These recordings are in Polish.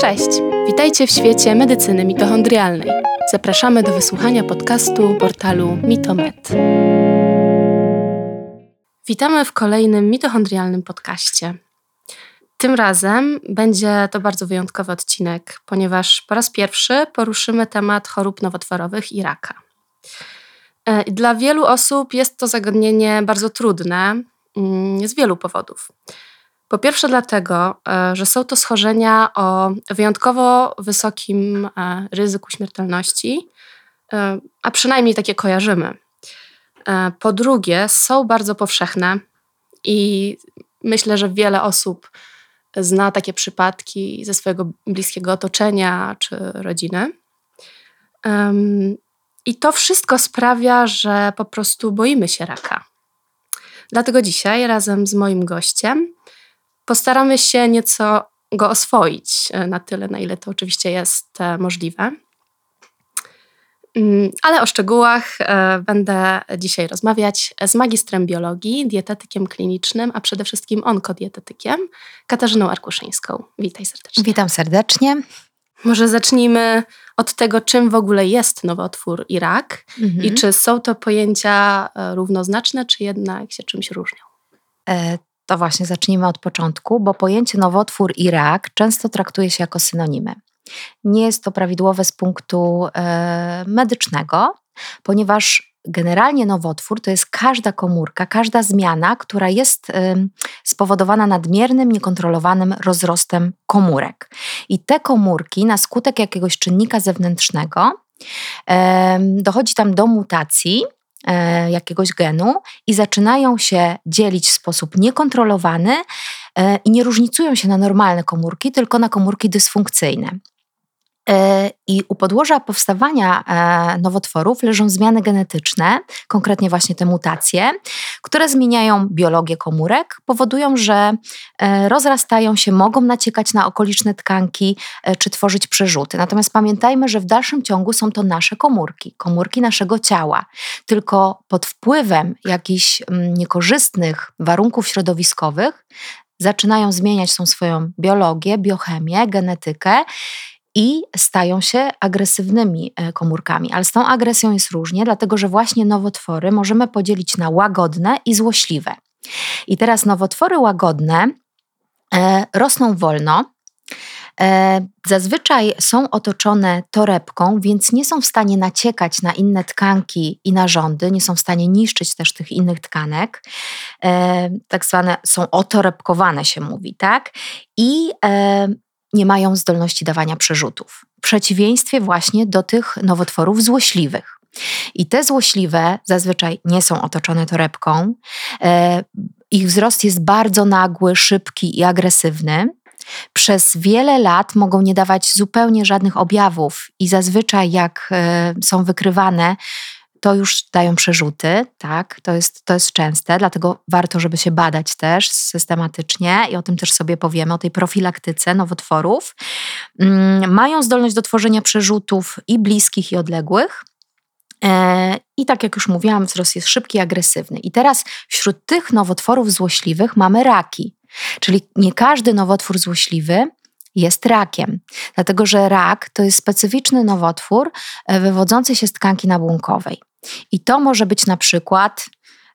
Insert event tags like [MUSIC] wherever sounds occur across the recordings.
Cześć! Witajcie w świecie medycyny mitochondrialnej. Zapraszamy do wysłuchania podcastu portalu Mitomed. Witamy w kolejnym mitochondrialnym podcaście. Tym razem będzie to bardzo wyjątkowy odcinek, ponieważ po raz pierwszy poruszymy temat chorób nowotworowych i raka. E, dla wielu osób jest to zagadnienie bardzo trudne mm, z wielu powodów. Po pierwsze, dlatego, e, że są to schorzenia o wyjątkowo wysokim e, ryzyku śmiertelności, a przynajmniej takie kojarzymy. Po drugie, są bardzo powszechne i myślę, że wiele osób zna takie przypadki ze swojego bliskiego otoczenia czy rodziny. I to wszystko sprawia, że po prostu boimy się raka. Dlatego dzisiaj razem z moim gościem postaramy się nieco go oswoić e, na tyle, na ile to oczywiście jest e, możliwe. Mm, ale o szczegółach e, będę dzisiaj rozmawiać z magistrem biologii, dietetykiem klinicznym, a przede wszystkim onkodietetykiem, Katarzyną Arkuszyńską. Witaj serdecznie. Witam serdecznie. Może zacznijmy od tego, czym w ogóle jest nowotwór i rak mhm. i czy są to pojęcia równoznaczne, czy jednak się czymś różnią? E, to właśnie zacznijmy od początku, bo pojęcie nowotwór i rak często traktuje się jako synonimy. Nie jest to prawidłowe z punktu e, medycznego, ponieważ generalnie nowotwór to jest każda komórka, każda zmiana, która jest spowodowana nadmiernym, niekontrolowanym rozrostem komórek. I te komórki na skutek jakiegoś czynnika zewnętrznego dochodzi tam do mutacji e, jakiegoś genu i zaczynają się dzielić w sposób niekontrolowany e, i nie różnicują się na normalne komórki, tylko na komórki dysfunkcyjne. E, I u podłoża powstawania e, nowotworów leżą zmiany genetyczne, konkretnie właśnie te mutacje, które zmieniają biologię komórek, powodują, że e, rozrastają się, mogą naciekać na okoliczne tkanki czy tworzyć przerzuty. Natomiast pamiętajmy, że w dalszym ciągu są to nasze komórki, komórki naszego ciała. Tylko pod wpływem jakichś mm, niekorzystnych warunków środowiskowych zaczynają zmieniać tą swoją biologię, biochemię, genetykę i stają się agresywnymi e, komórkami. Ale z tą agresją jest różnie, dlatego że właśnie nowotwory możemy podzielić na łagodne i złośliwe. I teraz nowotwory łagodne e, rosną wolno. E, zazwyczaj są otoczone torebką, więc nie są w stanie naciekać na inne tkanki i narządy, nie są w stanie niszczyć też tych innych tkanek. Tak zwane są otorebkowane, się mówi, tak? I nie mają zdolności dawania przerzutów. W przeciwieństwie właśnie do tych nowotworów złośliwych. I te złośliwe zazwyczaj nie są otoczone torebką. E, ich wzrost jest bardzo nagły, szybki i agresywny. Przez wiele lat mogą nie dawać zupełnie żadnych objawów, i zazwyczaj, jak e, są wykrywane, to już dają przerzuty, tak, to jest, to jest częste, dlatego warto, żeby się badać też systematycznie i o tym też sobie powiemy, o tej profilaktyce nowotworów. Mm, mają zdolność do tworzenia przerzutów i bliskich, i odległych. E, I tak jak już mówiłam, wzrost jest szybki i agresywny. I teraz wśród tych nowotworów złośliwych mamy raki. Czyli nie każdy nowotwór złośliwy jest rakiem, dlatego że rak to jest specyficzny nowotwór e, wywodzący się z tkanki nabłonkowej. I to może być na przykład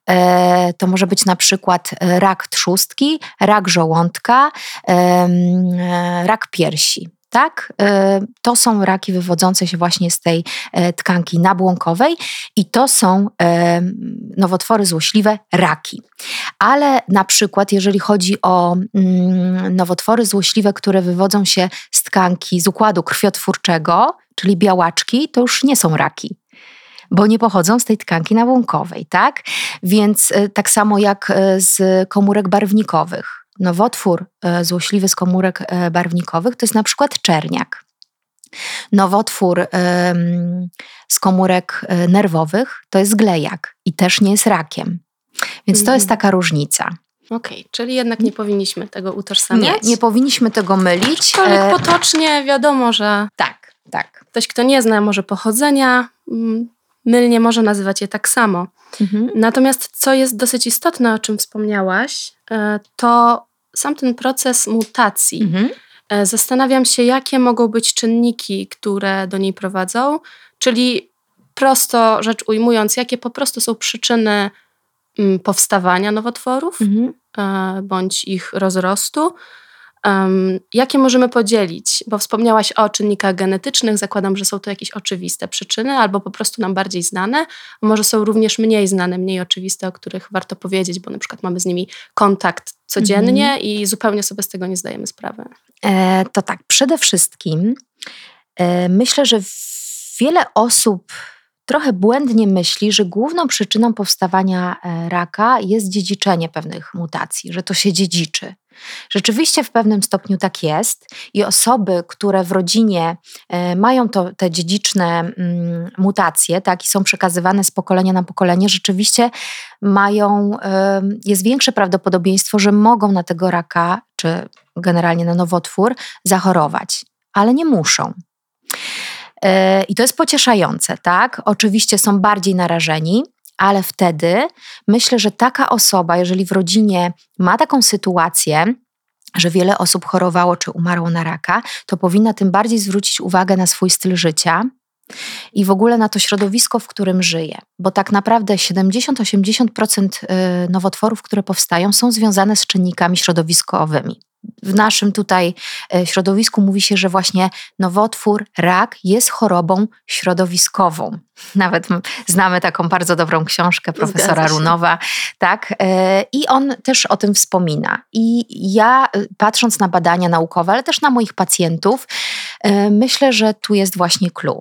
e, to może być na przykład e, rak trzustki, rak żołądka, e, rak piersi. Tak? To są raki wywodzące się właśnie z tej tkanki nabłonkowej i to są nowotwory złośliwe raki. Ale na przykład, jeżeli chodzi o mm, nowotwory złośliwe, które wywodzą się z tkanki z układu krwiotwórczego, czyli białaczki, to już nie są raki bo nie pochodzą z tej tkanki nabłonkowej, tak? Więc e, tak samo jak e, z komórek barwnikowych. Nowotwór e, złośliwy z komórek barwnikowych to jest na przykład czerniak. Nowotwór z komórek nerwowych to jest glejak i też nie jest rakiem. Więc to jest mhm. taka różnica. Okej, okay, czyli jednak nie powinniśmy tego utożsamiać? Nie, nie powinniśmy tego mylić. Aczkolwiek potocznie wiadomo, że tak, tak. ktoś, kto nie zna może pochodzenia, mm, mylnie może nazywać je tak samo. Mhm. Natomiast co jest dosyć istotne, o czym wspomniałaś, e, to sam ten proces mutacji. Mhm. E, zastanawiam się, jakie mogą być czynniki, które do niej prowadzą, czyli prosto rzecz ujmując, jakie po prostu są przyczyny mm, powstawania nowotworów mhm. E, bądź ich rozrostu. Um, jakie możemy podzielić? Bo wspomniałaś o czynnikach genetycznych, zakładam, że są to jakieś oczywiste przyczyny, albo po prostu nam bardziej znane, a może są również mniej znane, mniej oczywiste, o których warto powiedzieć, bo na przykład mamy z nimi kontakt codziennie mhm. i zupełnie sobie z tego nie zdajemy sprawy. E, to tak, przede wszystkim e, myślę, że wiele osób trochę błędnie myśli, że główną przyczyną powstawania e, raka jest dziedziczenie pewnych mutacji, że to się dziedziczy. Rzeczywiście w pewnym stopniu tak jest i osoby, które w rodzinie e, mają to, te dziedziczne mm, mutacje, tak, i są przekazywane z pokolenia na pokolenie, rzeczywiście mają, jest większe prawdopodobieństwo, że mogą na tego raka, czy generalnie na nowotwór zachorować, ale nie muszą. E, I to jest pocieszające, tak? Oczywiście są bardziej narażeni, ale wtedy myślę, że taka osoba, jeżeli w rodzinie ma taką sytuację, że wiele osób chorowało czy umarło na raka, to powinna tym bardziej zwrócić uwagę na swój styl życia i w ogóle na to środowisko, w którym żyje. Bo tak naprawdę 70-80% y, nowotworów, które powstają, są związane z czynnikami środowiskowymi w naszym tutaj e, środowisku mówi się, że właśnie nowotwór, rak jest chorobą środowiskową. [LAUGHS] Nawet znamy taką bardzo dobrą książkę profesora Runowa, tak? E, I on też o tym wspomina. I ja, e, patrząc na badania naukowe, ale też na moich pacjentów, myślę, że tu jest właśnie clue.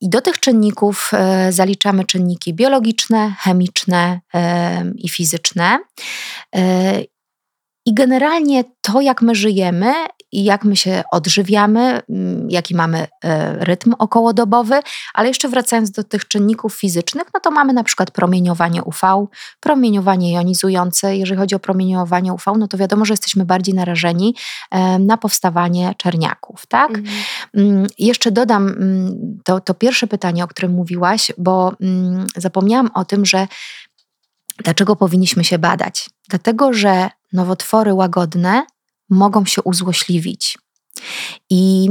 I do tych czynników zaliczamy czynniki biologiczne, chemiczne i fizyczne. I generalnie to, jak my żyjemy i jak my się odżywiamy, mm, jaki mamy e, rytm okołodobowy, ale jeszcze wracając do tych czynników fizycznych, no to mamy na przykład promieniowanie UV, promieniowanie jonizujące. Jeżeli chodzi o promieniowanie UV, no to wiadomo, że jesteśmy bardziej narażeni e, na powstawanie czerniaków, tak? Mhm. Jeszcze dodam mm, to, to pierwsze pytanie, o którym mówiłaś, bo zapomniałam o tym, że Dlaczego powinniśmy się badać? Dlatego, że nowotwory łagodne mogą się uzłośliwić. I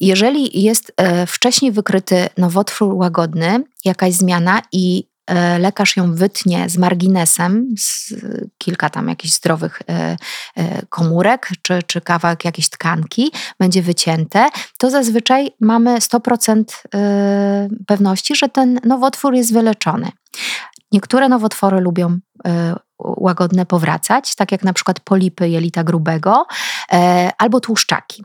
jeżeli jest e, wcześniej wykryty nowotwór łagodny, jakaś zmiana i e, lekarz ją wytnie z marginesem, z kilka tam jakichś zdrowych e, komórek, czy, czy kawałek jakiejś tkanki będzie wycięte, to zazwyczaj mamy 100% pewności, że ten nowotwór jest wyleczony. Niektóre nowotwory lubią y, łagodne powracać, tak jak na przykład polipy jelita grubego e, albo tłuszczaki.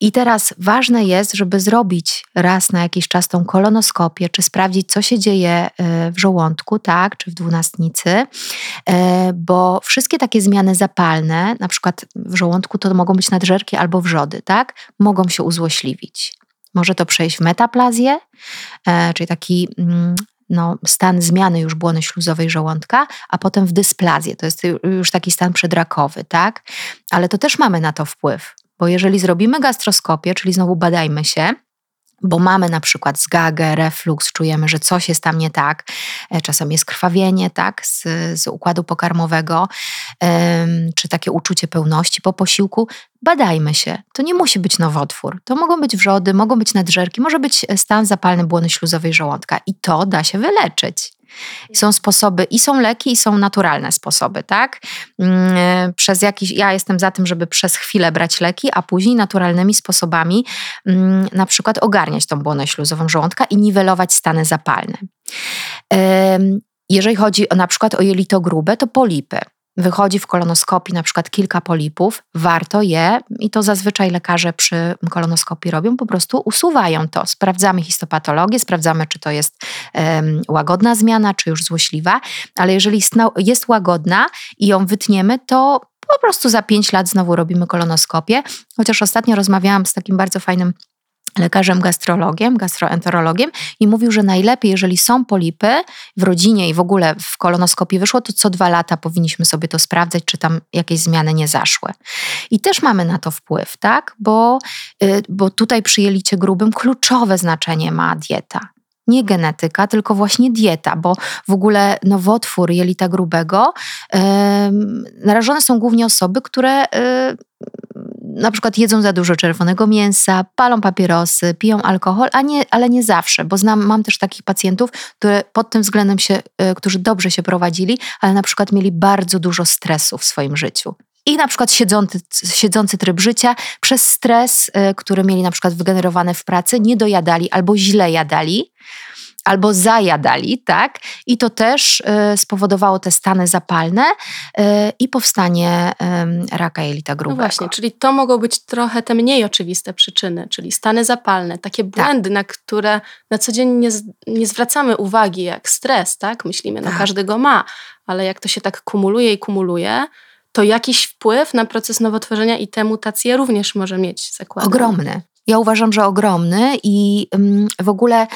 I teraz ważne jest, żeby zrobić raz na jakiś czas tą kolonoskopię, czy sprawdzić, co się dzieje e, w żołądku, tak, czy w dwunastnicy, bo wszystkie takie zmiany zapalne, na przykład w żołądku to mogą być nadżerki albo wrzody, tak, mogą się uzłośliwić. Może to przejść w metaplazję, czyli taki mm, no, stan zmiany już błony śluzowej żołądka, a potem w dysplazję. To jest już taki stan przedrakowy, tak? Ale to też mamy na to wpływ, bo jeżeli zrobimy gastroskopię, czyli znowu badajmy się, bo mamy na przykład zgagę, reflux, czujemy, że coś jest tam nie tak, e, czasem jest krwawienie, tak, z, z układu pokarmowego, ym, czy takie uczucie pełności po posiłku, badajmy się. To nie musi być nowotwór. To mogą być wrzody, mogą być nadżerki, może być stan zapalny błony śluzowej żołądka i to da się wyleczyć. Są sposoby i są leki, i są naturalne sposoby, tak? Mm, przez jakiś, ja jestem za tym, żeby przez chwilę brać leki, a później naturalnymi sposobami mm, na przykład ogarniać tą błonę śluzową żołądka i niwelować stany zapalne. Jeżeli chodzi o, na przykład o jelito grube, to polipy wychodzi w kolonoskopii na przykład kilka polipów, warto je, i to zazwyczaj lekarze przy kolonoskopii robią, po prostu usuwają to. Sprawdzamy histopatologię, sprawdzamy, czy to jest um, łagodna zmiana, czy już złośliwa, ale jeżeli jest łagodna i ją wytniemy, to po prostu za pięć lat znowu robimy kolonoskopię. Chociaż ostatnio rozmawiałam z takim bardzo fajnym lekarzem gastrologiem, gastroenterologiem i mówił, że najlepiej, jeżeli są polipy w rodzinie i w ogóle w kolonoskopii wyszło, to co dwa lata powinniśmy sobie to sprawdzać, czy tam jakieś zmiany nie zaszły. I też mamy na to wpływ, tak? Bo, y, bo tutaj przy jelicie grubym kluczowe znaczenie ma dieta nie genetyka, tylko właśnie dieta, bo w ogóle nowotwór jelita grubego yy, narażone są głównie osoby, które yy, na przykład jedzą za dużo czerwonego mięsa, palą papierosy, piją alkohol, a nie, ale nie zawsze, bo znam, mam też takich pacjentów, które pod tym względem się, y, którzy dobrze się prowadzili, ale na przykład mieli bardzo dużo stresu w swoim życiu. I na przykład siedzący, siedzący tryb życia przez stres, y, który mieli na przykład wygenerowany w pracy, nie dojadali albo źle jadali albo zajadali, tak? I to też y, spowodowało te stany zapalne y, i powstanie raka jelita grubego. No właśnie, czyli to mogą być trochę te mniej oczywiste przyczyny, czyli stany zapalne, takie tak. błędy, tak. na które na co dzień nie, nie, zwracamy uwagi, jak stres, tak? Myślimy, no tak. każdy go ma, ale jak to się tak kumuluje i kumuluje, to jakiś wpływ na proces nowotworzenia i te mutacje również może mieć, zakładam. Ogromny. Ja uważam, że ogromny i mm, w ogóle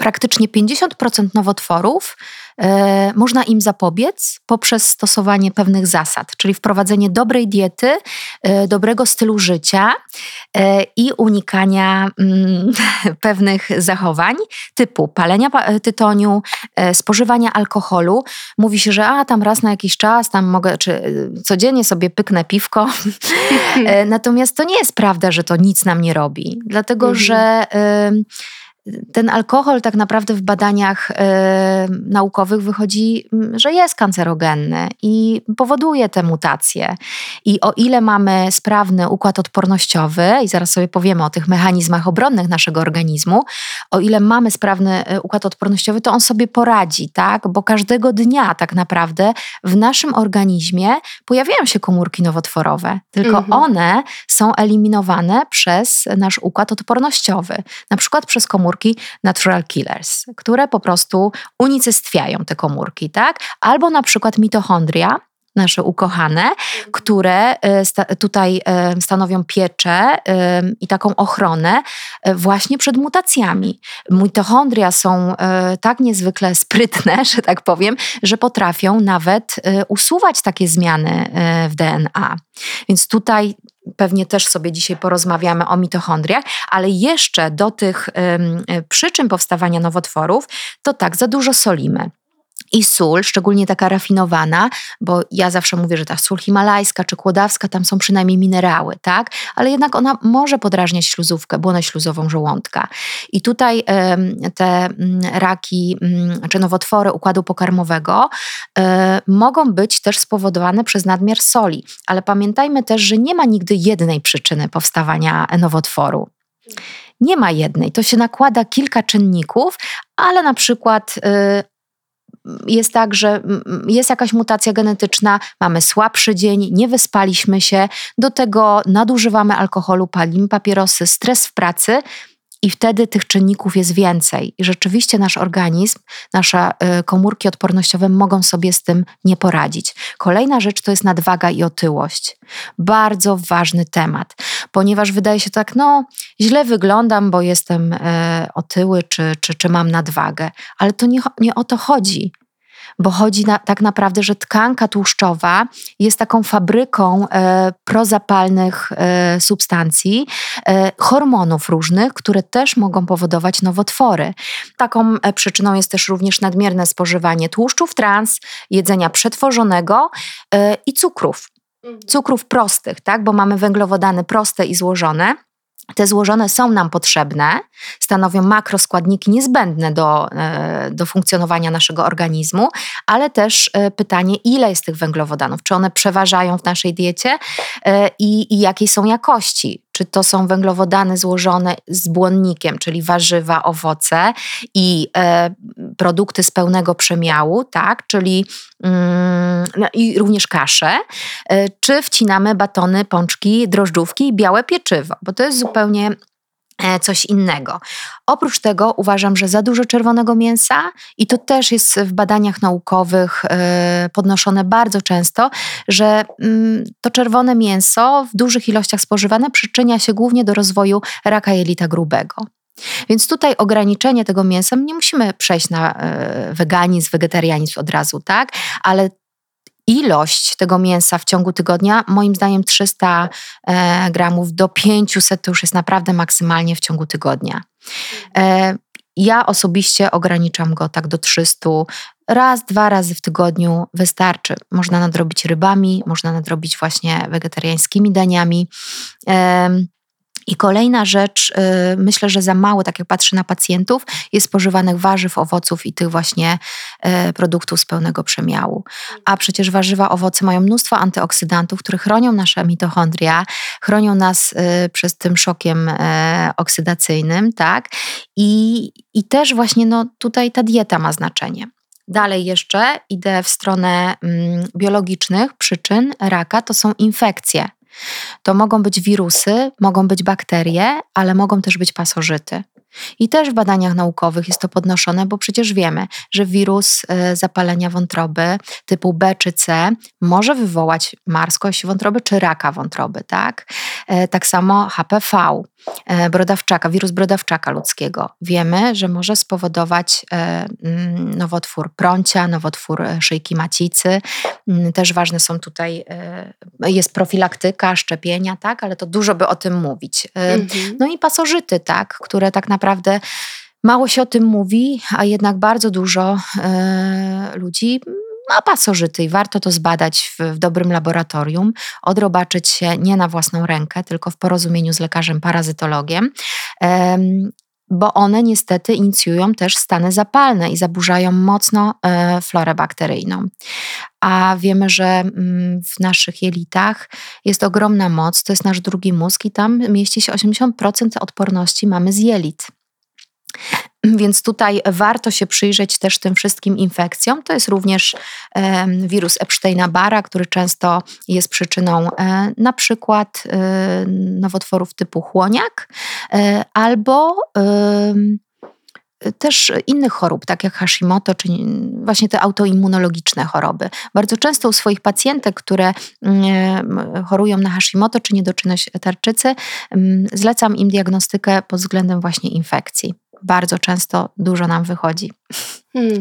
praktycznie 50% nowotworów e, można im zapobiec poprzez stosowanie pewnych zasad, czyli wprowadzenie dobrej diety, e, dobrego stylu życia e, i unikania mm, [LAUGHS] pewnych zachowań typu palenia tytoniu, spożywania alkoholu. Mówi się, że a tam raz na jakiś czas, tam mogę, czy codziennie sobie pyknę piwko. [LAUGHS] Natomiast to nie jest prawda, że to nic nam nie robi, dlatego mhm. że ten alkohol tak naprawdę w badaniach e, naukowych wychodzi, że jest kancerogenny i powoduje te mutacje. I o ile mamy sprawny układ odpornościowy, i zaraz sobie powiemy o tych mechanizmach obronnych naszego organizmu, o ile mamy sprawny e, układ odpornościowy, to on sobie poradzi, tak? Bo każdego dnia tak naprawdę w naszym organizmie pojawiają się komórki nowotworowe, tylko mhm. one są eliminowane przez nasz układ odpornościowy, na przykład przez komórki komórki natural killers, które po prostu unicestwiają te komórki, tak? Albo na przykład mitochondria, nasze ukochane, które e, tutaj e, stanowią pieczę e, i taką ochronę właśnie przed mutacjami. Mitochondria są tak niezwykle sprytne, [LAUGHS] że tak powiem, że potrafią nawet usuwać takie zmiany w DNA. Więc tutaj Pewnie też sobie dzisiaj porozmawiamy o mitochondriach, ale jeszcze do tych przyczyn powstawania nowotworów, to tak, za dużo solimy. I sól, szczególnie taka rafinowana, bo ja zawsze mówię, że ta sól himalajska czy kłodawska, tam są przynajmniej minerały, tak? Ale jednak ona może podrażniać śluzówkę, błonę śluzową żołądka. I tutaj te mm, raki mm, czy nowotwory układu pokarmowego e, mogą być też spowodowane przez nadmiar soli. Ale pamiętajmy też, że nie ma nigdy jednej przyczyny powstawania nowotworu. Nie ma jednej. To się nakłada kilka czynników, ale na przykład y, jest tak, że jest jakaś mutacja genetyczna, mamy słabszy dzień, nie wyspaliśmy się, do tego nadużywamy alkoholu, palimy papierosy, stres w pracy, i wtedy tych czynników jest więcej. I rzeczywiście nasz organizm, nasze y, komórki odpornościowe mogą sobie z tym nie poradzić. Kolejna rzecz to jest nadwaga i otyłość. Bardzo ważny temat, ponieważ wydaje się tak, no źle wyglądam, bo jestem y, otyły czy, czy, czy mam nadwagę, ale to nie, nie o to chodzi bo chodzi na, tak naprawdę, że tkanka tłuszczowa jest taką fabryką e, prozapalnych e, substancji, e, hormonów różnych, które też mogą powodować nowotwory. Taką e, przyczyną jest też również nadmierne spożywanie tłuszczów trans, jedzenia przetworzonego e, i cukrów. Mhm. Cukrów prostych, tak? bo mamy węglowodany proste i złożone. Te złożone są nam potrzebne, stanowią makroskładniki niezbędne do, e, do funkcjonowania naszego organizmu, ale też e, pytanie, ile jest tych węglowodanów? Czy one przeważają w naszej diecie e, i, i jakiej są jakości? Czy to są węglowodany złożone z błonnikiem, czyli warzywa, owoce i e, produkty z pełnego przemiału, tak, czyli mm, no i również kasze, e, czy wcinamy batony, pączki, drożdżówki i białe pieczywo, bo to jest zupełnie coś innego. Oprócz tego uważam, że za dużo czerwonego mięsa, i to też jest w badaniach naukowych e, podnoszone bardzo często, że mm, to czerwone mięso w dużych ilościach spożywane przyczynia się głównie do rozwoju raka jelita grubego. Więc tutaj ograniczenie tego mięsa, nie musimy przejść na e, weganizm, wegetarianizm od razu, tak? Ale ilość tego mięsa w ciągu tygodnia, moim zdaniem 300 e, gramów do 500 to już jest naprawdę maksymalnie w ciągu tygodnia. E, ja osobiście ograniczam go tak do 300 raz, dwa razy w tygodniu wystarczy. Można nadrobić rybami, można nadrobić właśnie wegetariańskimi daniami. I kolejna rzecz, y, myślę, że za mało, tak jak patrzę na pacjentów, jest spożywanych warzyw, owoców i tych właśnie y, produktów z pełnego przemiału. A przecież warzywa, owoce mają mnóstwo antyoksydantów, które chronią nasze mitochondria, chronią nas y, przed tym szokiem oksydacyjnym, tak? I, i też właśnie no, tutaj ta dieta ma znaczenie. Dalej jeszcze idę w stronę mm, biologicznych przyczyn raka, to są infekcje. To mogą być wirusy, mogą być bakterie, ale mogą też być pasożyty. I też w badaniach naukowych jest to podnoszone, bo przecież wiemy, że wirus e, zapalenia wątroby typu B czy C może wywołać marskość wątroby czy raka wątroby, tak? E, tak samo HPV, brodawczaka, wirus brodawczaka ludzkiego. Wiemy, że może spowodować mm, nowotwór prącia, nowotwór szyjki macicy. Mm, też ważne są tutaj, jest profilaktyka, szczepienia, tak? Ale to dużo by o tym mówić. Mhm. No i pasożyty, tak? Które tak naprawdę mało się o tym mówi, a jednak bardzo dużo e, ludzi ma pasożyty i warto to zbadać w, w, dobrym laboratorium, odrobaczyć się nie na własną rękę, tylko w porozumieniu z lekarzem parazytologiem. Bo one niestety inicjują też stany zapalne i zaburzają mocno e, florę bakteryjną. A wiemy, że mm, w naszych jelitach jest ogromna moc, to jest nasz drugi mózg i tam mieści się 80% odporności mamy z jelit. Więc tutaj warto się przyjrzeć też tym wszystkim infekcjom. To jest również wirus Epsteina-Barra, który często jest przyczyną e, na przykład e, nowotworów typu chłoniak e, albo też innych chorób, tak jak Hashimoto, czy właśnie te autoimmunologiczne choroby. Bardzo często u swoich pacjentek, które mm, chorują na Hashimoto czy niedoczynność tarczycy, mm, zlecam im diagnostykę pod względem właśnie infekcji bardzo często dużo nam wychodzi. Hmm.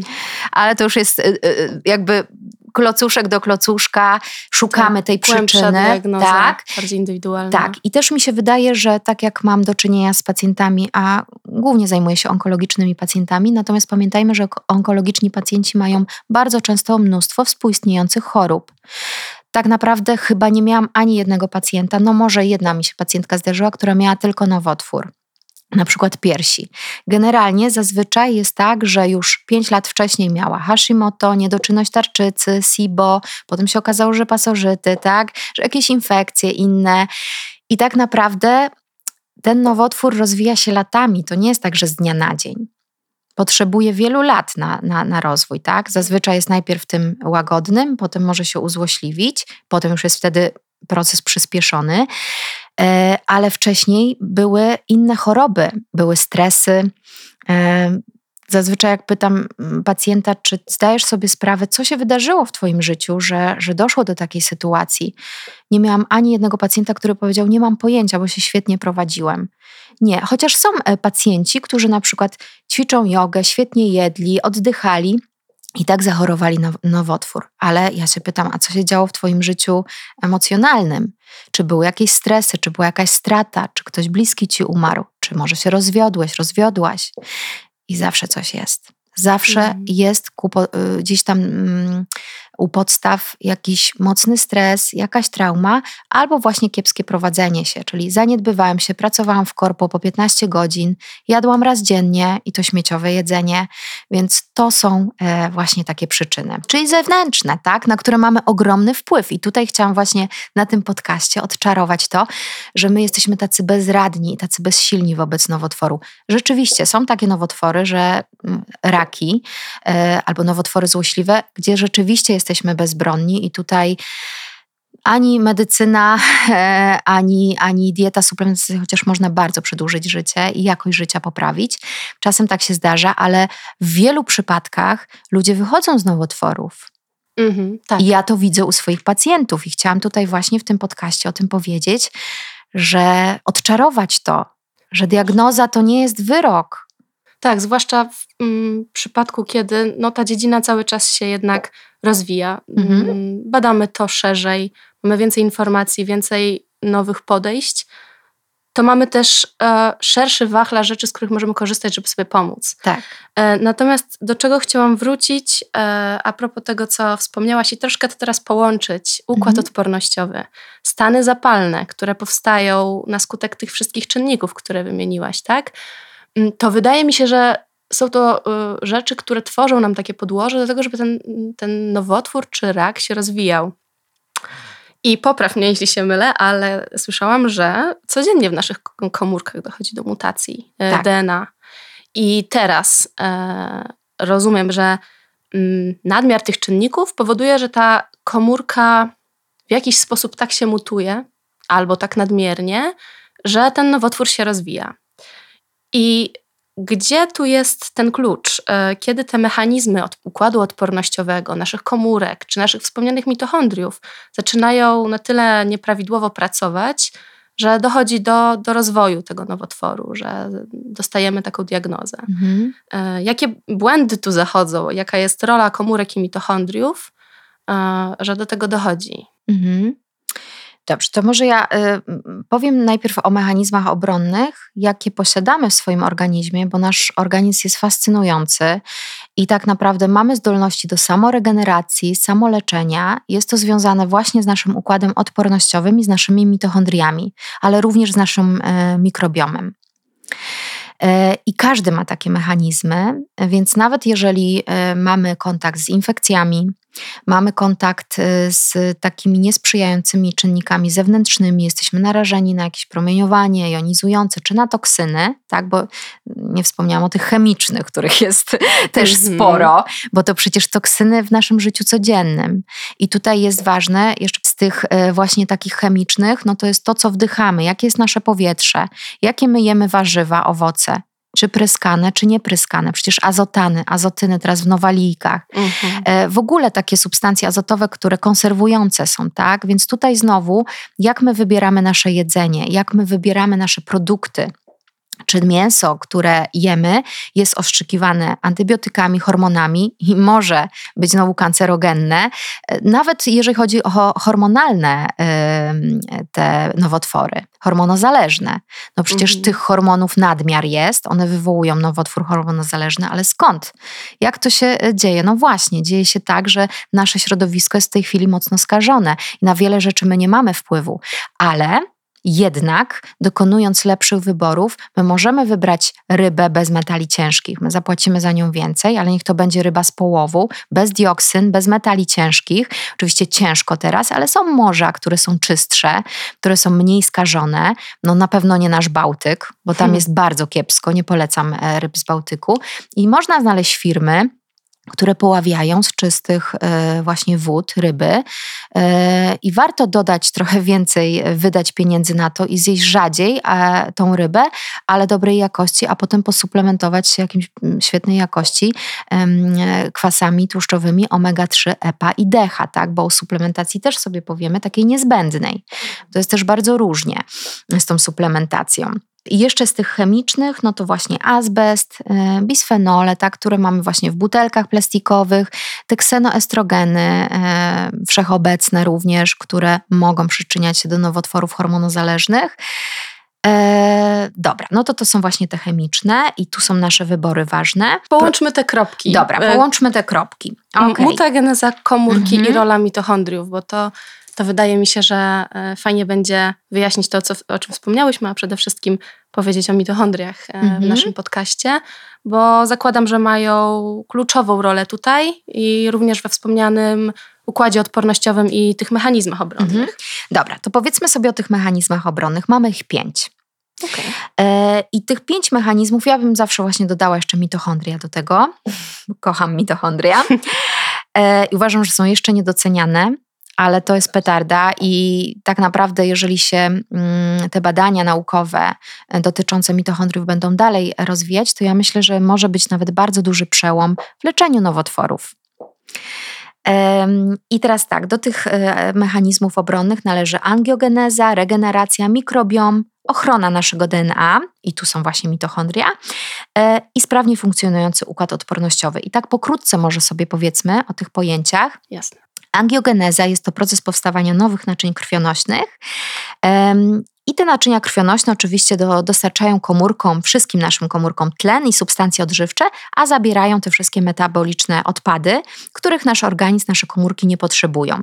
Ale to już jest y, y, jakby klocuszek do klocuszka, szukamy tak, tej przyczyny. Tak, bardziej indywidualna. Tak, i też mi się wydaje, że tak jak mam do czynienia z pacjentami, a głównie zajmuję się onkologicznymi pacjentami, natomiast pamiętajmy, że onkologiczni pacjenci mają bardzo często mnóstwo współistniejących chorób. Tak naprawdę chyba nie miałam ani jednego pacjenta, no może jedna mi się pacjentka zdarzyła, która miała tylko nowotwór na przykład piersi. Generalnie zazwyczaj jest tak, że już 5 lat wcześniej miała Hashimoto, niedoczynność tarczycy, SIBO, potem się okazało, że pasożyty, tak, że jakieś infekcje inne. I tak naprawdę ten nowotwór rozwija się latami. To nie jest tak, że z dnia na dzień. Potrzebuje wielu lat na, na, na rozwój, tak? Zazwyczaj jest najpierw tym łagodnym, potem może się uzłośliwić, potem już jest wtedy proces przyspieszony. E, ale wcześniej były inne choroby, były stresy. E, zazwyczaj, jak pytam mm, pacjenta, czy zdajesz sobie sprawę, co się wydarzyło w Twoim życiu, że, że doszło do takiej sytuacji, nie miałam ani jednego pacjenta, który powiedział: Nie mam pojęcia, bo się świetnie prowadziłem. Nie, chociaż są e, pacjenci, którzy na przykład ćwiczą jogę, świetnie jedli, oddychali, i tak zachorowali na nowotwór. Ale ja się pytam, a co się działo w Twoim życiu emocjonalnym? Czy były jakieś stresy, czy była jakaś strata, czy ktoś bliski Ci umarł, czy może się rozwiodłeś, rozwiodłaś? I zawsze coś jest. Zawsze mhm. jest y, gdzieś tam mm, u podstaw jakiś mocny stres, jakaś trauma, albo właśnie kiepskie prowadzenie się, czyli zaniedbywałam się, pracowałam w korpo po 15 godzin, jadłam raz dziennie i to śmieciowe jedzenie, więc to są e, właśnie takie przyczyny. Czyli zewnętrzne, tak, na które mamy ogromny wpływ. I tutaj chciałam właśnie na tym podcaście odczarować to, że my jesteśmy tacy bezradni, tacy bezsilni wobec nowotworu. Rzeczywiście są takie nowotwory, że mm, e, albo nowotwory złośliwe, gdzie rzeczywiście jest jesteśmy bezbronni i tutaj ani medycyna, [LAUGHS] e, ani, ani dieta suplementacyjna, chociaż można bardzo przedłużyć życie i jakość życia poprawić. Czasem tak się zdarza, ale w wielu przypadkach ludzie wychodzą z nowotworów. Mhm, tak. I ja to widzę u swoich pacjentów i chciałam tutaj właśnie w tym podcaście o tym powiedzieć, że odczarować to, że diagnoza to nie jest wyrok. Tak, zwłaszcza w mm, przypadku, kiedy no, ta dziedzina cały czas się jednak rozwija. Mhm. Mm, badamy to szerzej, mamy więcej informacji, więcej nowych podejść. to mamy też e, szerszy wachlarz rzeczy, z których możemy korzystać, żeby sobie pomóc. Tak. E, natomiast do czego chciałam wrócić, e, a propos tego, co wspomniałaś, i troszkę to teraz połączyć, układ Mhm. odpornościowy, stany zapalne, które powstają na skutek tych wszystkich czynników, które wymieniłaś, tak? Mm, To wydaje mi się, że są to y, rzeczy, które tworzą nam takie podłoże do tego, żeby ten, ten nowotwór czy rak się rozwijał. I popraw mnie, jeśli się mylę, ale słyszałam, że codziennie w naszych komórkach dochodzi do mutacji e, Tak. DNA. I teraz e, rozumiem, że mm, nadmiar tych czynników powoduje, że ta komórka w jakiś sposób tak się mutuje, albo tak nadmiernie, że ten nowotwór się rozwija. I gdzie tu jest ten klucz? E, Kiedy te mechanizmy od układu odpornościowego, naszych komórek czy naszych wspomnianych mitochondriów zaczynają na tyle nieprawidłowo pracować, że dochodzi do, do rozwoju tego nowotworu, że dostajemy taką diagnozę. Mhm. E, Jakie błędy tu zachodzą? Jaka jest rola komórek i mitochondriów, e, że do tego dochodzi? Mhm. Dobrze, to może ja y, powiem najpierw o mechanizmach obronnych, jakie posiadamy w swoim organizmie, bo nasz organizm jest fascynujący i tak naprawdę mamy zdolności do samoregeneracji, samoleczenia. Jest to związane właśnie z naszym układem odpornościowym i z naszymi mitochondriami, ale również z naszym e, mikrobiomem. E, I każdy ma takie mechanizmy, więc nawet jeżeli e, mamy kontakt z infekcjami, mamy kontakt e, z takimi niesprzyjającymi czynnikami zewnętrznymi, jesteśmy narażeni na jakieś promieniowanie jonizujące czy na toksyny, tak, bo nie wspomniałam o tych chemicznych, których jest [LAUGHS] też Mhm. sporo, bo to przecież toksyny w naszym życiu codziennym. I tutaj jest ważne, jeszcze z tych e, właśnie takich chemicznych, no to jest to, co wdychamy, jakie jest nasze powietrze, jakie my jemy warzywa, owoce, czy pryskane, czy niepryskane. Przecież azotany, azotyny teraz w nowalijkach. Mhm. E, W ogóle takie substancje azotowe, które konserwujące są, tak? Więc tutaj znowu, jak my wybieramy nasze jedzenie, jak my wybieramy nasze produkty. Czy mięso, które jemy, jest ostrzykiwane antybiotykami, hormonami i może być znowu kancerogenne, E, nawet jeżeli chodzi o hormonalne te nowotwory, hormonozależne. No przecież Mhm. tych hormonów nadmiar jest, one wywołują nowotwór hormonozależny, ale skąd? Jak to się e, dzieje? No właśnie, dzieje się tak, że nasze środowisko jest w tej chwili mocno skażone i na wiele rzeczy my nie mamy wpływu, ale jednak dokonując lepszych wyborów, my możemy wybrać rybę bez metali ciężkich. My zapłacimy za nią więcej, ale niech to będzie ryba z połowu, bez dioksyn, bez metali ciężkich. Oczywiście ciężko teraz, ale są morza, które są czystsze, które są mniej skażone. No na pewno nie nasz Bałtyk, bo tam Hmm. jest bardzo kiepsko, nie polecam e, ryb z Bałtyku. I można znaleźć firmy, które poławiają z czystych e, właśnie wód ryby E, i warto dodać trochę więcej, e, wydać pieniędzy na to i zjeść rzadziej tą rybę, ale dobrej jakości, a potem posuplementować się jakimś mm, świetnej jakości kwasami tłuszczowymi omega-3, EPA i DHA, tak? bo o suplementacji też sobie powiemy, takiej niezbędnej. To jest też bardzo różnie z tą suplementacją. I jeszcze z tych chemicznych, no to właśnie azbest, e, bisfenole, tak, które mamy właśnie w butelkach plastikowych, te ksenoestrogeny e, wszechobecne również, które mogą przyczyniać się do nowotworów hormonozależnych. E, dobra, no to to są właśnie te chemiczne i tu są nasze wybory ważne. Połączmy te kropki. Dobra, E, połączmy te kropki. Okej. Mutageneza komórki Mhm. i rola mitochondriów, bo to, to wydaje mi się, że e, fajnie będzie wyjaśnić to, co, o czym wspomniałyśmy, a przede wszystkim powiedzieć o mitochondriach e, w Mhm. naszym podcaście, bo zakładam, że mają kluczową rolę tutaj i również we wspomnianym układzie odpornościowym i tych mechanizmach obronnych. Mhm. Dobra, to powiedzmy sobie o tych mechanizmach obronnych. Mamy ich pięć. Okej. E, I tych pięć mechanizmów, ja bym zawsze właśnie dodała jeszcze mitochondria do tego. Kocham mitochondria. [LAUGHS] E, I uważam, że są jeszcze niedoceniane, ale to jest petarda i tak naprawdę, jeżeli się mm, te badania naukowe e, dotyczące mitochondriów będą dalej rozwijać, to ja myślę, że może być nawet bardzo duży przełom w leczeniu nowotworów. I teraz tak, do tych e, mechanizmów obronnych należy angiogeneza, regeneracja, mikrobiom, ochrona naszego DNA, i tu są właśnie mitochondria, e, i sprawnie funkcjonujący układ odpornościowy. I tak pokrótce może sobie powiedzmy o tych pojęciach. Jasne. Angiogeneza jest to proces powstawania nowych naczyń krwionośnych. Te naczynia krwionośne oczywiście do, dostarczają komórkom, wszystkim naszym komórkom tlen i substancje odżywcze, a zabierają te wszystkie metaboliczne odpady, których nasz organizm, nasze komórki nie potrzebują.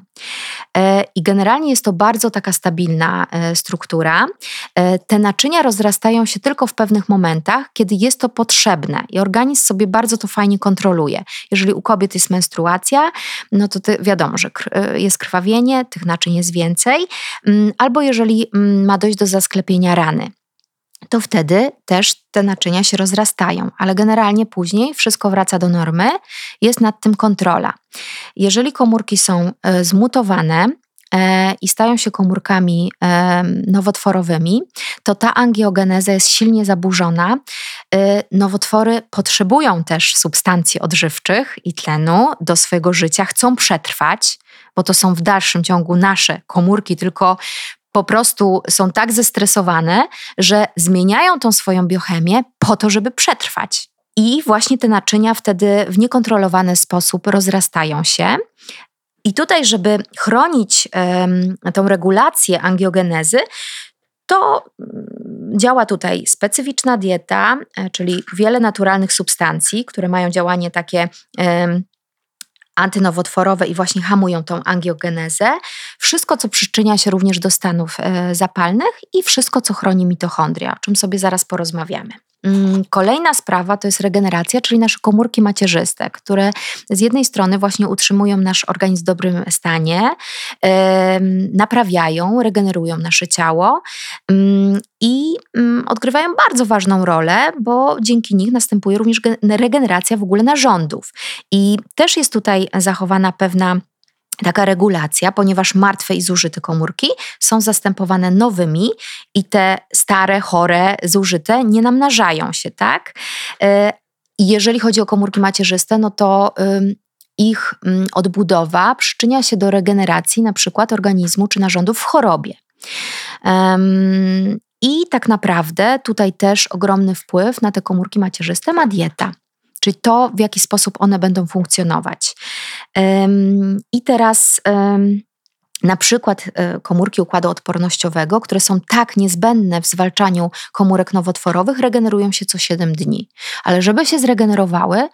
E, I generalnie jest to bardzo taka stabilna e, struktura. E, te naczynia rozrastają się tylko w pewnych momentach, kiedy jest to potrzebne i organizm sobie bardzo to fajnie kontroluje. Jeżeli u kobiet jest menstruacja, no to wiadomo, że jest krwawienie, tych naczyń jest więcej, mm, albo jeżeli mm, ma dojść do zasklepienia rany to wtedy też te naczynia się rozrastają, ale generalnie później wszystko wraca do normy, jest nad tym kontrola. Jeżeli komórki są e, zmutowane, e, i stają się komórkami e, nowotworowymi, to ta angiogeneza jest silnie zaburzona. Nowotwory potrzebują też substancji odżywczych i tlenu do swojego życia, chcą przetrwać, bo to są w dalszym ciągu nasze komórki, tylko po prostu są tak zestresowane, że zmieniają tą swoją biochemię po to, żeby przetrwać. I właśnie te naczynia wtedy w niekontrolowany sposób rozrastają się. I tutaj, żeby chronić um, tą regulację angiogenezy, to mm, działa tutaj specyficzna dieta, e, czyli wiele naturalnych substancji, które mają działanie takie um, antynowotworowe i właśnie hamują tą angiogenezę. Wszystko, co przyczynia się również do stanów e, zapalnych i wszystko, co chroni mitochondria, o czym sobie zaraz porozmawiamy. Mm, kolejna sprawa to jest regeneracja, czyli nasze komórki macierzyste, które z jednej strony właśnie utrzymują nasz organizm w dobrym stanie, naprawiają, regenerują nasze ciało mm, i mm, odgrywają bardzo ważną rolę, bo dzięki nich następuje również regeneracja w ogóle narządów. I też jest tutaj zachowana pewna taka regulacja, ponieważ martwe i zużyte komórki są zastępowane nowymi i te stare, chore, zużyte nie namnażają się, tak? E, jeżeli chodzi o komórki macierzyste, no to ich odbudowa przyczynia się do regeneracji na przykład organizmu czy narządów w chorobie. I tak naprawdę tutaj też ogromny wpływ na te komórki macierzyste ma dieta czyli to, w jaki sposób one będą funkcjonować. I teraz na przykład e, komórki układu odpornościowego, które są tak niezbędne w zwalczaniu komórek nowotworowych, regenerują się co 7 dni. Ale żeby się zregenerowały,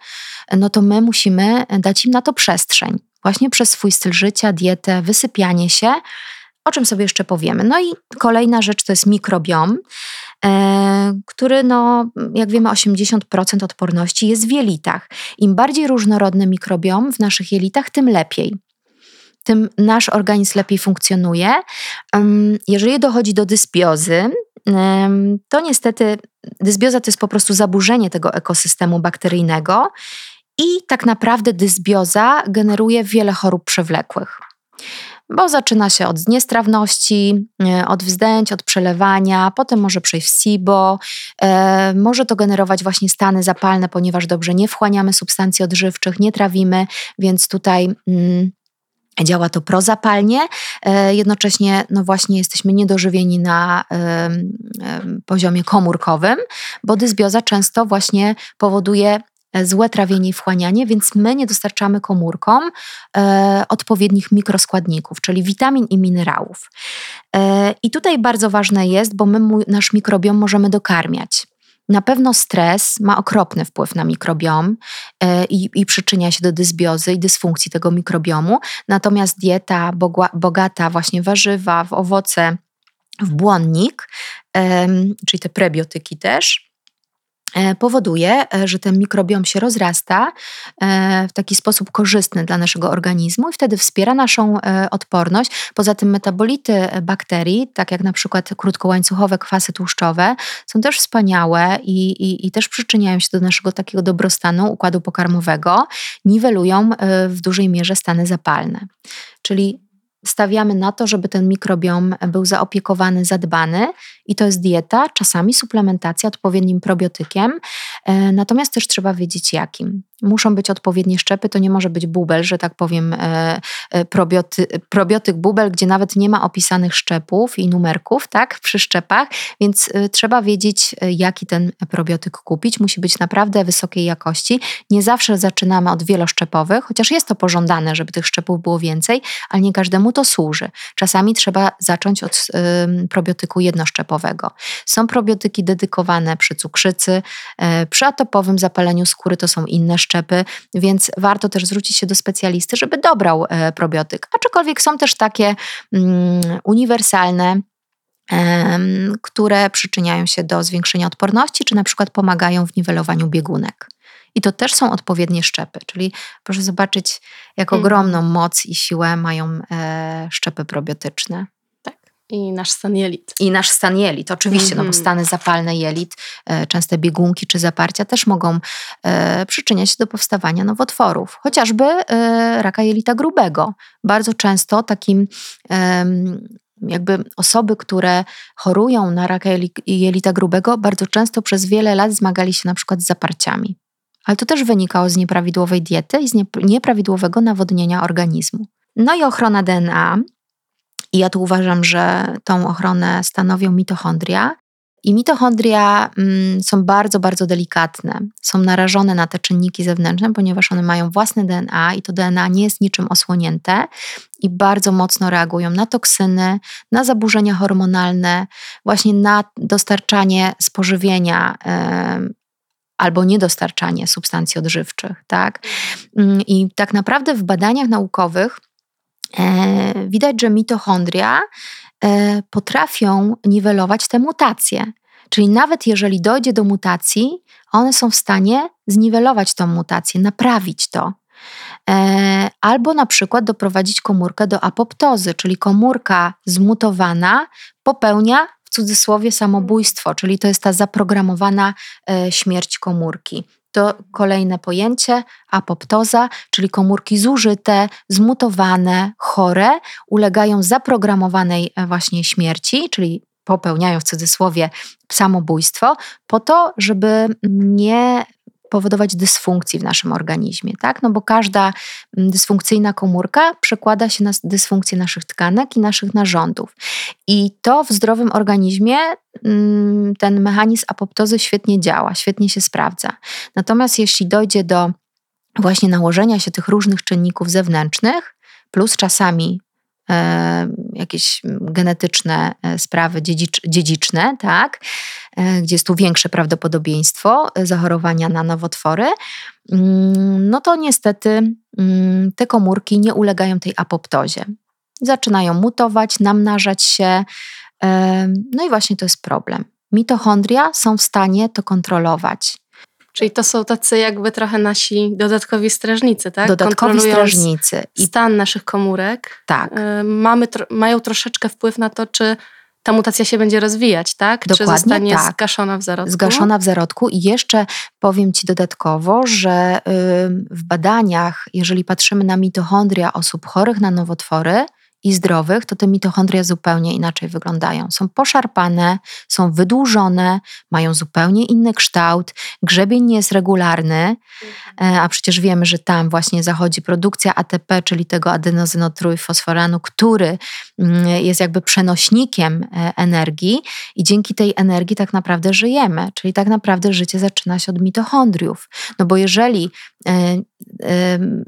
no to my musimy dać im na to przestrzeń. Właśnie przez swój styl życia, dietę, wysypianie się, o czym sobie jeszcze powiemy. No i kolejna rzecz to jest mikrobiom. E, który, no, jak wiemy, 80% odporności jest w jelitach. Im bardziej różnorodny mikrobiom w naszych jelitach, tym lepiej. Tym nasz organizm lepiej funkcjonuje. Jeżeli dochodzi do dysbiozy, to niestety dysbioza to jest po prostu zaburzenie tego ekosystemu bakteryjnego i tak naprawdę dysbioza generuje wiele chorób przewlekłych bo zaczyna się od niestrawności, e, od wzdęć, od przelewania, potem może przejść w SIBO, e, może to generować właśnie stany zapalne, ponieważ dobrze nie wchłaniamy substancji odżywczych, nie trawimy, więc tutaj. Mm, Działa to prozapalnie, e, jednocześnie no właśnie jesteśmy niedożywieni na poziomie komórkowym, bo dysbioza często właśnie powoduje złe trawienie i wchłanianie, więc my nie dostarczamy komórkom e, odpowiednich mikroskładników, czyli witamin i minerałów. E, I tutaj bardzo ważne jest, bo my nasz mikrobiom możemy dokarmiać. Na pewno stres ma okropny wpływ na mikrobiom e, i, i, przyczynia się do dysbiozy i dysfunkcji tego mikrobiomu. Natomiast dieta bogata właśnie warzywa, w owoce, w błonnik, czyli te prebiotyki też, E, powoduje, e, że ten mikrobiom się rozrasta e, w taki sposób korzystny dla naszego organizmu i wtedy wspiera naszą odporność. Poza tym metabolity bakterii, tak jak na przykład krótkołańcuchowe kwasy tłuszczowe, są też wspaniałe i, i, i też przyczyniają się do naszego takiego dobrostanu układu pokarmowego, niwelują w dużej mierze stany zapalne. Czyli stawiamy na to, żeby ten mikrobiom był zaopiekowany, zadbany i to jest dieta, czasami suplementacja odpowiednim probiotykiem, natomiast też trzeba wiedzieć jakim. Muszą być odpowiednie szczepy, to nie może być bubel, że tak powiem, e, e, probioty, probiotyk bubel, gdzie nawet nie ma opisanych szczepów i numerków, tak, przy szczepach, więc e, trzeba wiedzieć, jaki ten probiotyk kupić. Musi być naprawdę wysokiej jakości. Nie zawsze zaczynamy od wieloszczepowych, chociaż jest to pożądane, żeby tych szczepów było więcej, ale nie każdemu to służy. Czasami trzeba zacząć od probiotyku jednoszczepowego. Są probiotyki dedykowane przy cukrzycy, przy atopowym zapaleniu skóry to są inne szczepy, więc warto też zwrócić się do specjalisty, żeby dobrał e, probiotyk. Aczkolwiek są też takie mm, uniwersalne, które przyczyniają się do zwiększenia odporności, czy na przykład pomagają w niwelowaniu biegunek. I to też są odpowiednie szczepy, czyli proszę zobaczyć, jak mhm. ogromną moc i siłę mają e, szczepy probiotyczne. I nasz stan jelit. I nasz stan jelit, oczywiście, mm -hmm. no bo mhm. stany zapalne jelit, e, częste biegunki czy zaparcia też mogą e, przyczyniać się do powstawania nowotworów. Chociażby e, raka jelita grubego. Bardzo często takim e, jakby osoby, które chorują na raka jelita grubego, bardzo często przez wiele lat zmagali się na przykład z zaparciami. Ale to też wynikało z nieprawidłowej diety i z nieprawidłowego nawodnienia organizmu. No i ochrona DNA i ja tu uważam, że tą ochronę stanowią mitochondria. I mitochondria mm, są bardzo, bardzo delikatne. Są narażone na te czynniki zewnętrzne, ponieważ one mają własne DNA i to DNA nie jest niczym osłonięte i bardzo mocno reagują na toksyny, na zaburzenia hormonalne, właśnie na dostarczanie spożywienia albo niedostarczanie substancji odżywczych. Tak? Mm, I tak naprawdę w badaniach naukowych widać, że mitochondria e, potrafią niwelować te mutacje. Czyli nawet jeżeli dojdzie do mutacji, one są w stanie zniwelować tą mutację, naprawić to. E, albo na przykład doprowadzić komórkę do apoptozy, czyli komórka zmutowana popełnia w cudzysłowie samobójstwo, czyli to jest ta zaprogramowana śmierć komórki. To kolejne pojęcie apoptoza, czyli komórki zużyte, zmutowane, chore, ulegają zaprogramowanej e, właśnie śmierci, czyli popełniają w cudzysłowie samobójstwo, po to, żeby nie powodować dysfunkcji w naszym organizmie, tak? No bo każda mm, dysfunkcyjna komórka przekłada się na dysfunkcję naszych tkanek i naszych narządów. I to w zdrowym organizmie mm, ten mechanizm apoptozy świetnie działa, świetnie się sprawdza. Natomiast jeśli dojdzie do właśnie nałożenia się tych różnych czynników zewnętrznych, plus czasami E, jakieś genetyczne e, sprawy dziedzicz, dziedziczne, tak, gdzie jest tu większe prawdopodobieństwo zachorowania na nowotwory, mm, no to niestety mm, te komórki nie ulegają tej apoptozie. Zaczynają mutować, namnażać się, no i właśnie to jest problem. Mitochondria są w stanie to kontrolować. Czyli to są tacy jakby trochę nasi dodatkowi strażnicy, tak? Dodatkowi strażnicy. I stan naszych komórek. Tak. Y, mamy, mają troszeczkę wpływ na to, czy ta mutacja się będzie rozwijać, tak? Dokładnie Czy zostanie tak. zgaszona w zarodku? Zgaszona w zarodku i jeszcze powiem Ci dodatkowo, że w badaniach, jeżeli patrzymy na mitochondria osób chorych na nowotwory, i zdrowych, to te mitochondria zupełnie inaczej wyglądają. Są poszarpane, są wydłużone, mają zupełnie inny kształt, grzebień nie jest regularny, e, a przecież wiemy, że tam właśnie zachodzi produkcja ATP, czyli tego adenozynotrójfosforanu, który mm, jest jakby przenośnikiem e, energii i dzięki tej energii tak naprawdę żyjemy, czyli tak naprawdę życie zaczyna się od mitochondriów. No bo jeżeli e,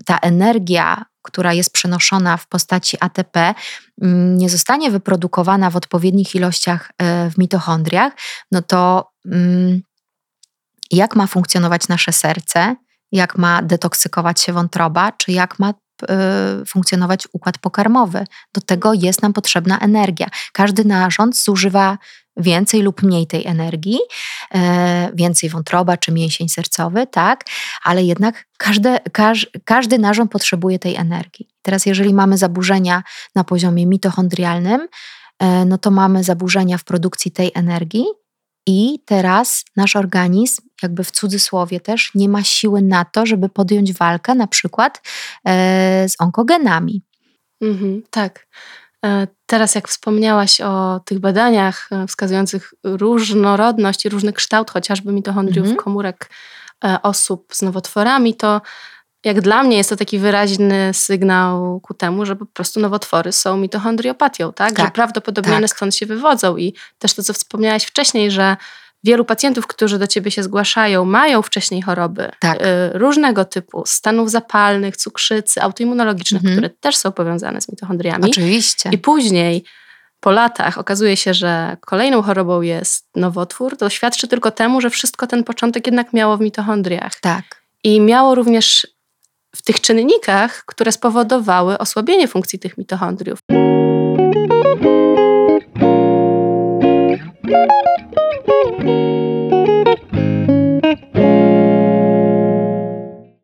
ta energia która jest przenoszona w postaci ATP, mm, nie zostanie wyprodukowana w odpowiednich ilościach e, w mitochondriach, no to mm, jak ma funkcjonować nasze serce, jak ma detoksykować się wątroba, czy jak ma e, funkcjonować układ pokarmowy. Do tego jest nam potrzebna energia. Każdy narząd zużywa więcej lub mniej tej energii, e, więcej wątroba czy mięsień sercowy, tak, ale jednak każde, każ, każdy narząd potrzebuje tej energii. Teraz, jeżeli mamy zaburzenia na poziomie mitochondrialnym, e, no to mamy zaburzenia w produkcji tej energii. I teraz nasz organizm, jakby w cudzysłowie też, nie ma siły na to, żeby podjąć walkę na przykład e, z onkogenami. Mhm, tak. E, teraz, jak wspomniałaś o tych badaniach e, wskazujących różnorodność i różny kształt chociażby mitochondriów, mhm. komórek e, osób z nowotworami, to jak dla mnie jest to taki wyraźny sygnał ku temu, że po prostu nowotwory są mitochondriopatią, tak? tak że prawdopodobnie tak. one stąd się wywodzą. I też to, co wspomniałaś wcześniej, że wielu pacjentów, którzy do ciebie się zgłaszają, mają wcześniej choroby tak. y, różnego typu, stanów zapalnych, cukrzycy, autoimmunologicznych, mhm. które też są powiązane z mitochondriami. Oczywiście. I później po latach okazuje się, że kolejną chorobą jest nowotwór, to świadczy tylko temu, że wszystko ten początek jednak miało w mitochondriach. Tak. I miało również w tych czynnikach, które spowodowały osłabienie funkcji tych mitochondriów. Thank you.